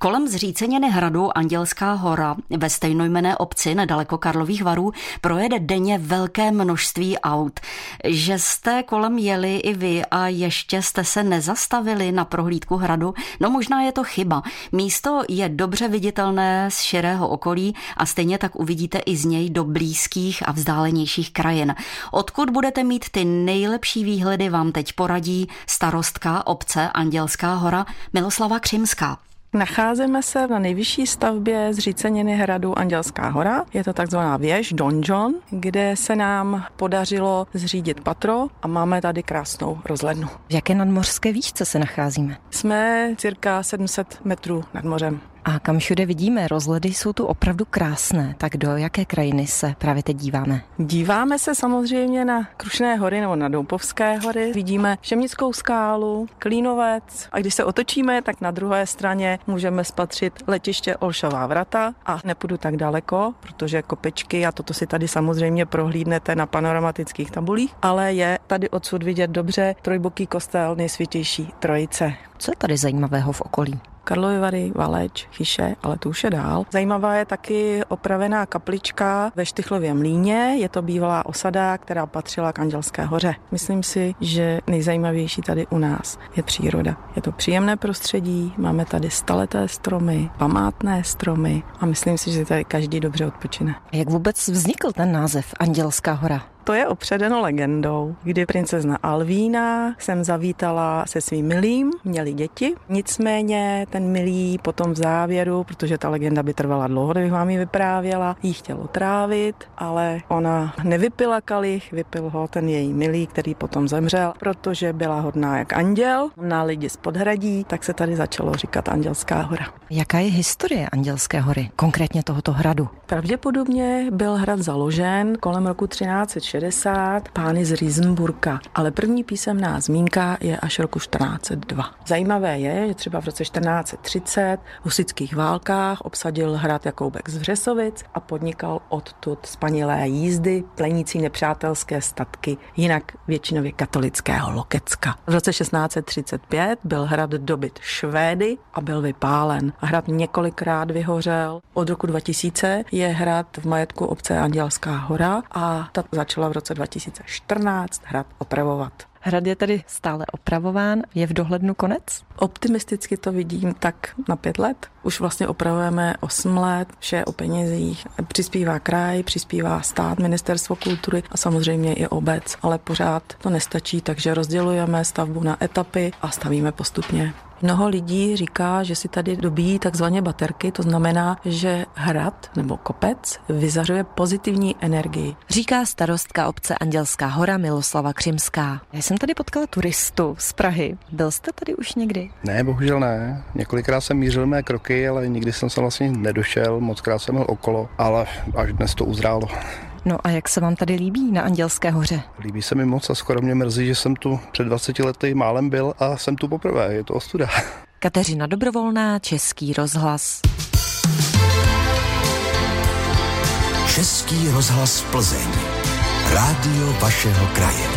Kolem zříceniny hradu Andělská hora ve stejnojmené obci nedaleko Karlových varů projede denně velké množství aut. Že jste kolem jeli i vy a ještě jste se nezastavili na prohlídku hradu, no možná je to chyba. Místo je dobře viditelné z širého okolí a stejně tak uvidíte i z něj do blízkých a vzdálenějších krajin. Odkud budete mít ty nejlepší výhledy vám teď poradí starostka obce Andělská hora Miloslava Křimská. Nacházíme se na nejvyšší stavbě zříceniny hradu Andělská hora. Je to takzvaná věž Donjon, kde se nám podařilo zřídit patro a máme tady krásnou rozhlednu. V jaké nadmořské výšce se nacházíme? Jsme cirka 700 metrů nad mořem. A kam všude vidíme, rozhledy jsou tu opravdu krásné. Tak do jaké krajiny se právě teď díváme? Díváme se samozřejmě na Krušné hory nebo na Doupovské hory. Vidíme Šemnickou skálu, Klínovec a když se otočíme, tak na druhé straně můžeme spatřit letiště Olšová vrata a nepůjdu tak daleko, protože kopečky a toto si tady samozřejmě prohlídnete na panoramatických tabulích, ale je tady odsud vidět dobře trojboký kostel nejsvětější trojice. Co je tady zajímavého v okolí? Karlovy Vary, Valeč, Chyše, ale to už je dál. Zajímavá je taky opravená kaplička ve Štychlově mlíně. Je to bývalá osada, která patřila k Andělské hoře. Myslím si, že nejzajímavější tady u nás je příroda. Je to příjemné prostředí, máme tady staleté stromy, památné stromy a myslím si, že tady každý dobře odpočine. Jak vůbec vznikl ten název Andělská hora? To je opředeno legendou, kdy princezna Alvína sem zavítala se svým milým, měli děti. Nicméně ten milý potom v závěru, protože ta legenda by trvala dlouho, kdybych vám ji vyprávěla, jí chtěl trávit, ale ona nevypila kalich, vypil ho ten její milý, který potom zemřel, protože byla hodná jak anděl na lidi z podhradí, tak se tady začalo říkat Andělská hora. Jaká je historie Andělské hory, konkrétně tohoto hradu? Pravděpodobně byl hrad založen kolem roku 1360 60 pány z Riesenburka, ale první písemná zmínka je až roku 1402. Zajímavé je, že třeba v roce 1430 v husických válkách obsadil hrad Jakoubek z Vřesovic a podnikal odtud spanilé jízdy plenící nepřátelské statky, jinak většinově katolického Lokecka. V roce 1635 byl hrad dobyt Švédy a byl vypálen. Hrad několikrát vyhořel. Od roku 2000 je hrad v majetku obce Andělská hora a ta začala v roce 2014 hrad opravovat. Hrad je tedy stále opravován, je v dohlednu konec? Optimisticky to vidím tak na pět let. Už vlastně opravujeme osm let, vše o penězích. Přispívá kraj, přispívá stát, ministerstvo kultury a samozřejmě i obec, ale pořád to nestačí, takže rozdělujeme stavbu na etapy a stavíme postupně. Mnoho lidí říká, že si tady dobíjí takzvané baterky, to znamená, že hrad nebo kopec vyzařuje pozitivní energii. Říká starostka obce Andělská hora Miloslava Křimská. Já jsem tady potkala turistu z Prahy. Byl jste tady už někdy? Ne, bohužel ne. Několikrát jsem mířil mé kroky, ale nikdy jsem se vlastně nedošel, moc krát jsem byl okolo, ale až dnes to uzrálo. No a jak se vám tady líbí na Andělské hoře? Líbí se mi moc a skoro mě mrzí, že jsem tu před 20 lety málem byl a jsem tu poprvé. Je to ostuda. Kateřina Dobrovolná, Český rozhlas. Český rozhlas Plzeň. Rádio vašeho kraje.